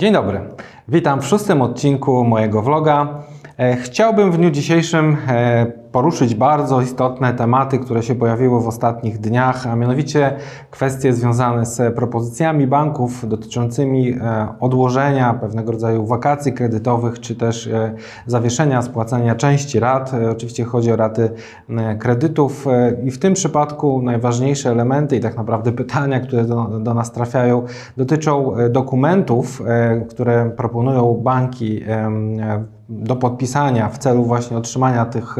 Dzień dobry. Witam w szóstym odcinku mojego vloga. E, chciałbym w dniu dzisiejszym e, poruszyć bardzo istotne tematy, które się pojawiły w ostatnich dniach, a mianowicie kwestie związane z propozycjami banków dotyczącymi e, odłożenia pewnego rodzaju wakacji kredytowych, czy też zawieszenia spłacania części rat. Oczywiście chodzi o raty kredytów i w tym przypadku najważniejsze elementy i tak naprawdę pytania, które do, do nas trafiają, dotyczą dokumentów, które proponują banki do podpisania w celu właśnie otrzymania tych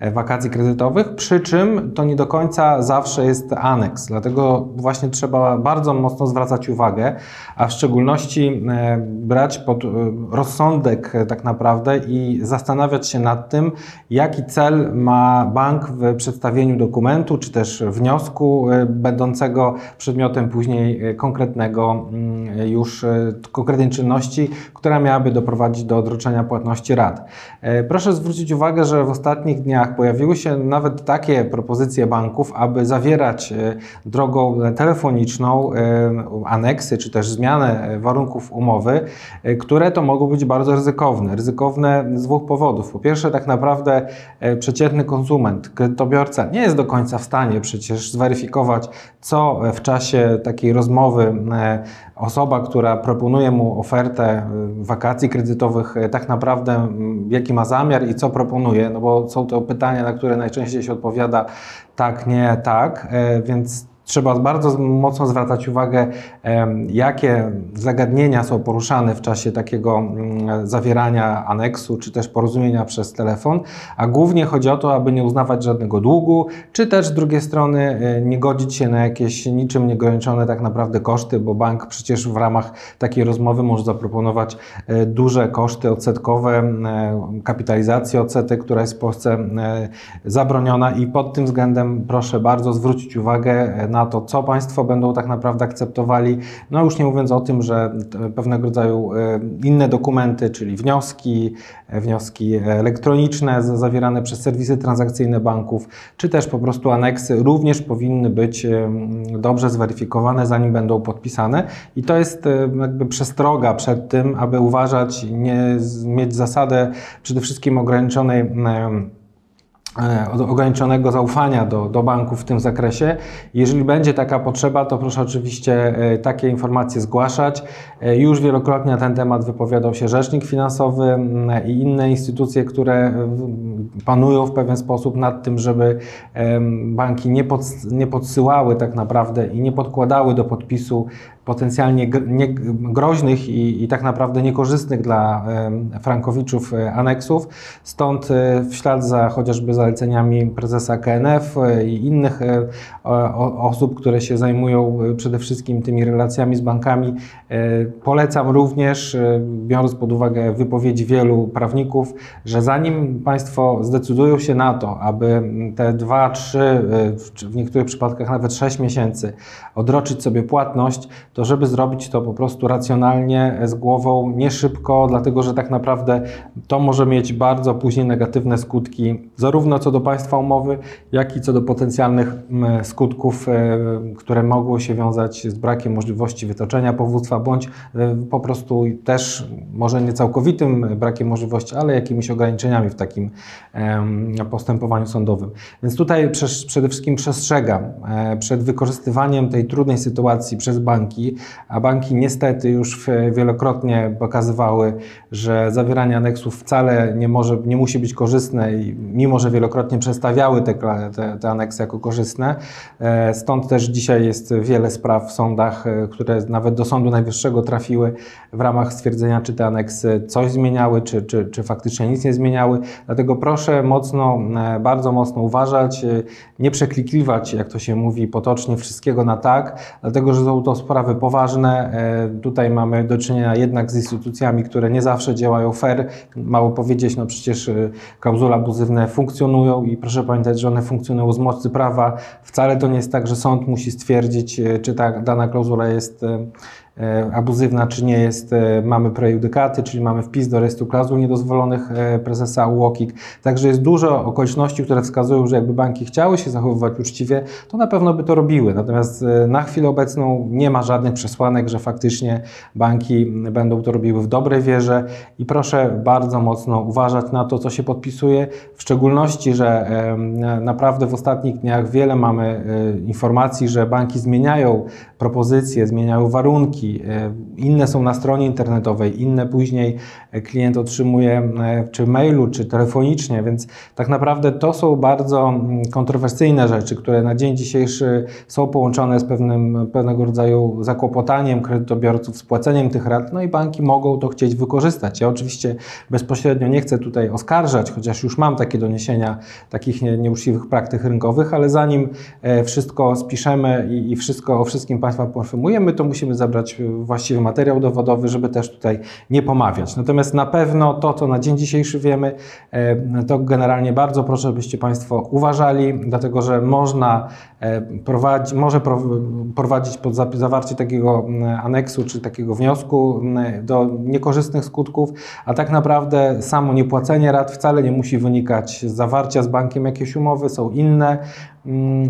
e, wakacji kredytowych, przy czym to nie do końca zawsze jest aneks. Dlatego właśnie trzeba bardzo mocno zwracać uwagę, a w szczególności e, brać pod e, rozsądek tak naprawdę i zastanawiać się nad tym, jaki cel ma bank w przedstawieniu dokumentu czy też wniosku będącego przedmiotem później konkretnego mm, już konkretnej czynności, która miałaby doprowadzić do odroczenia płatności rad. E, proszę zwrócić uwagę, że w ostatnich dniach pojawiły się nawet takie propozycje banków, aby zawierać e, drogą telefoniczną e, aneksy czy też zmianę warunków umowy, które to mogą być bardzo ryzykowne. Ryzykowne z dwóch powodów. Po pierwsze, tak naprawdę przeciętny konsument, kredytobiorca nie jest do końca w stanie przecież zweryfikować, co w czasie takiej rozmowy osoba, która proponuje mu ofertę wakacji kredytowych, tak naprawdę naprawdę jaki ma zamiar i co proponuje, no bo są to pytania, na które najczęściej się odpowiada tak, nie, tak, e, więc Trzeba bardzo mocno zwracać uwagę, jakie zagadnienia są poruszane w czasie takiego mm, zawierania aneksu czy też porozumienia przez telefon, a głównie chodzi o to, aby nie uznawać żadnego długu, czy też z drugiej strony e, nie godzić się na jakieś niczym nieograniczone tak naprawdę koszty, bo bank przecież w ramach takiej rozmowy może zaproponować e, duże koszty odsetkowe, e, kapitalizację odsetek, która jest w Polsce zabroniona i pod tym względem proszę bardzo zwrócić uwagę na to, co państwo będą tak naprawdę akceptowali. No już nie mówiąc o tym, że pewnego rodzaju e, inne dokumenty, czyli wnioski, e, wnioski elektroniczne zawierane przez serwisy transakcyjne banków, czy też po prostu aneksy również powinny być e, dobrze zweryfikowane, zanim będą podpisane. I to jest jakby przestroga przed tym, aby uważać, nie mieć zasadę przede wszystkim ograniczonej E, ograniczonego zaufania do, do banków w tym zakresie. Jeżeli będzie taka potrzeba, to proszę oczywiście e, takie informacje zgłaszać. E, już wielokrotnie na ten temat wypowiadał się Rzecznik Finansowy i inne instytucje, które panują w pewien sposób nad tym, żeby banki nie, pod, nie podsyłały tak naprawdę i nie podkładały do podpisu potencjalnie groźnych i, i, tak naprawdę niekorzystnych dla frankowiczów e, aneksów. Stąd e, w ślad za chociażby zaleceniami prezesa KNF e, i innych osób, które się zajmują przede wszystkim tymi relacjami z bankami, polecam również, biorąc pod uwagę wypowiedzi wielu prawników, że zanim Państwo zdecydują się na to, aby te dwa, trzy, w niektórych przypadkach nawet sześć miesięcy odroczyć sobie płatność, to żeby zrobić to po prostu racjonalnie, z głową, nie szybko, dlatego że tak naprawdę to może mieć bardzo później negatywne skutki, zarówno co do państwa umowy, jak i co do potencjalnych skutków, e, które mogły się wiązać z brakiem możliwości wytoczenia powództwa, bądź e, po prostu też może nie całkowitym brakiem możliwości, ale jakimiś ograniczeniami w takim postępowaniu sądowym. Więc tutaj przede wszystkim przestrzegam e, przed wykorzystywaniem tej trudnej sytuacji przez banki, a banki niestety już wielokrotnie pokazywały, że zawieranie aneksów wcale nie, może, nie musi być korzystne, mimo że wielokrotnie przedstawiały te, te, te aneksy jako korzystne. E, stąd też dzisiaj jest wiele spraw w sądach, e, które nawet do Sądu Najwyższego trafiły w ramach stwierdzenia, czy te aneksy coś zmieniały, czy, czy, czy faktycznie nic nie zmieniały. Dlatego proszę mocno, e, bardzo mocno uważać, nie przeklikliwać, jak to się mówi potocznie, wszystkiego na tak, dlatego że są to sprawy poważne. E, tutaj mamy do czynienia jednak z instytucjami, które nie zawsze działają fair. Mało powiedzieć, no przecież e, klauzule abuzywne funkcjonują i proszę pamiętać, że one funkcjonują z mocy prawa. Wcale to nie jest tak, że sąd musi stwierdzić, e, czy ta dana klauzula jest abuzywna, czy nie jest. Mamy prejudykaty, czyli mamy wpis do rejestru klauzul niedozwolonych prezesa UOKiK. Także jest dużo okoliczności, które wskazują, że jakby banki chciały się zachowywać uczciwie, to na pewno by to robiły. Natomiast na chwilę obecną nie ma żadnych przesłanek, że faktycznie banki będą to robiły w dobrej wierze i proszę bardzo mocno uważać na to, co się podpisuje, w szczególności, że naprawdę w ostatnich dniach wiele mamy e, informacji, że banki zmieniają propozycje, zmieniają warunki, e, inne są na stronie internetowej, inne później klient otrzymuje e, czy mailu, czy telefonicznie, więc tak naprawdę to są bardzo mm, kontrowersyjne rzeczy, które na dzień dzisiejszy są połączone z pewnym, pewnego rodzaju zakłopotaniem kredytobiorców, spłaceniem tych rat, no i banki mogą to chcieć wykorzystać. Ja oczywiście bezpośrednio nie chcę tutaj oskarżać, chociaż już mam takie doniesienia takich nieuczciwych praktyk rynkowych, ale zanim e, wszystko spiszemy i, i wszystko o wszystkim Państwa poinformujemy, to musimy zabrać właściwy materiał dowodowy, żeby też tutaj nie pomawiać. Natomiast na pewno to, co na dzień dzisiejszy wiemy, e, to generalnie bardzo proszę, byście Państwo uważali, dlatego że można prowadzi, może prowadzić pod zawarcie takiego aneksu czy takiego wniosku do niekorzystnych skutków, a tak naprawdę samo niepłacenie rat wcale nie musi wynikać z zawarcia z bankiem jakiejś umowy, są inne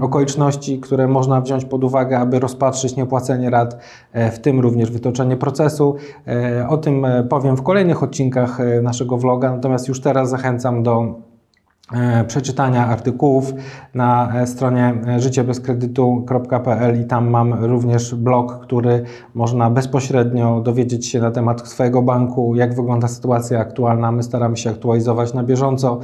okoliczności, które można wziąć pod uwagę, aby rozpatrzyć niepłacenie rat, e, w tym również wytoczenie procesu. E, o tym e, powiem w kolejnych odcinkach naszego vloga, natomiast już teraz zachęcam do E, przeczytania artykułów na e, stronie e, życiebezkredytu.pl i tam mam również blog, który można bezpośrednio dowiedzieć się na temat swojego banku, jak wygląda sytuacja aktualna. My staramy się aktualizować na bieżąco.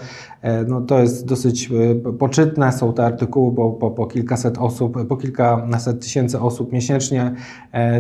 No, to jest dosyć poczytne, są te artykuły, bo po, po kilkaset osób, po kilkaset tysięcy osób miesięcznie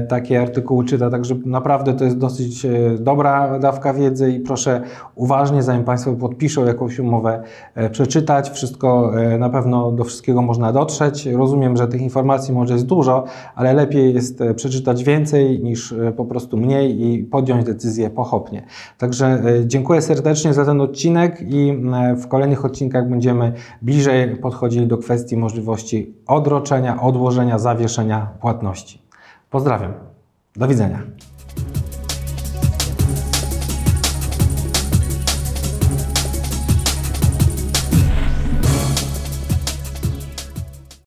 takie artykuły czyta, także naprawdę to jest dosyć dobra dawka wiedzy i proszę uważnie, zanim Państwo podpiszą jakąś umowę, E, przeczytać, wszystko e, na pewno do wszystkiego można dotrzeć. Rozumiem, że tych informacji może jest dużo, ale lepiej jest e, przeczytać więcej niż po prostu mniej i podjąć decyzję pochopnie. Także dziękuję serdecznie za ten odcinek i w kolejnych odcinkach będziemy bliżej podchodzili do kwestii możliwości odroczenia, odłożenia, zawieszenia płatności. Pozdrawiam. Do widzenia.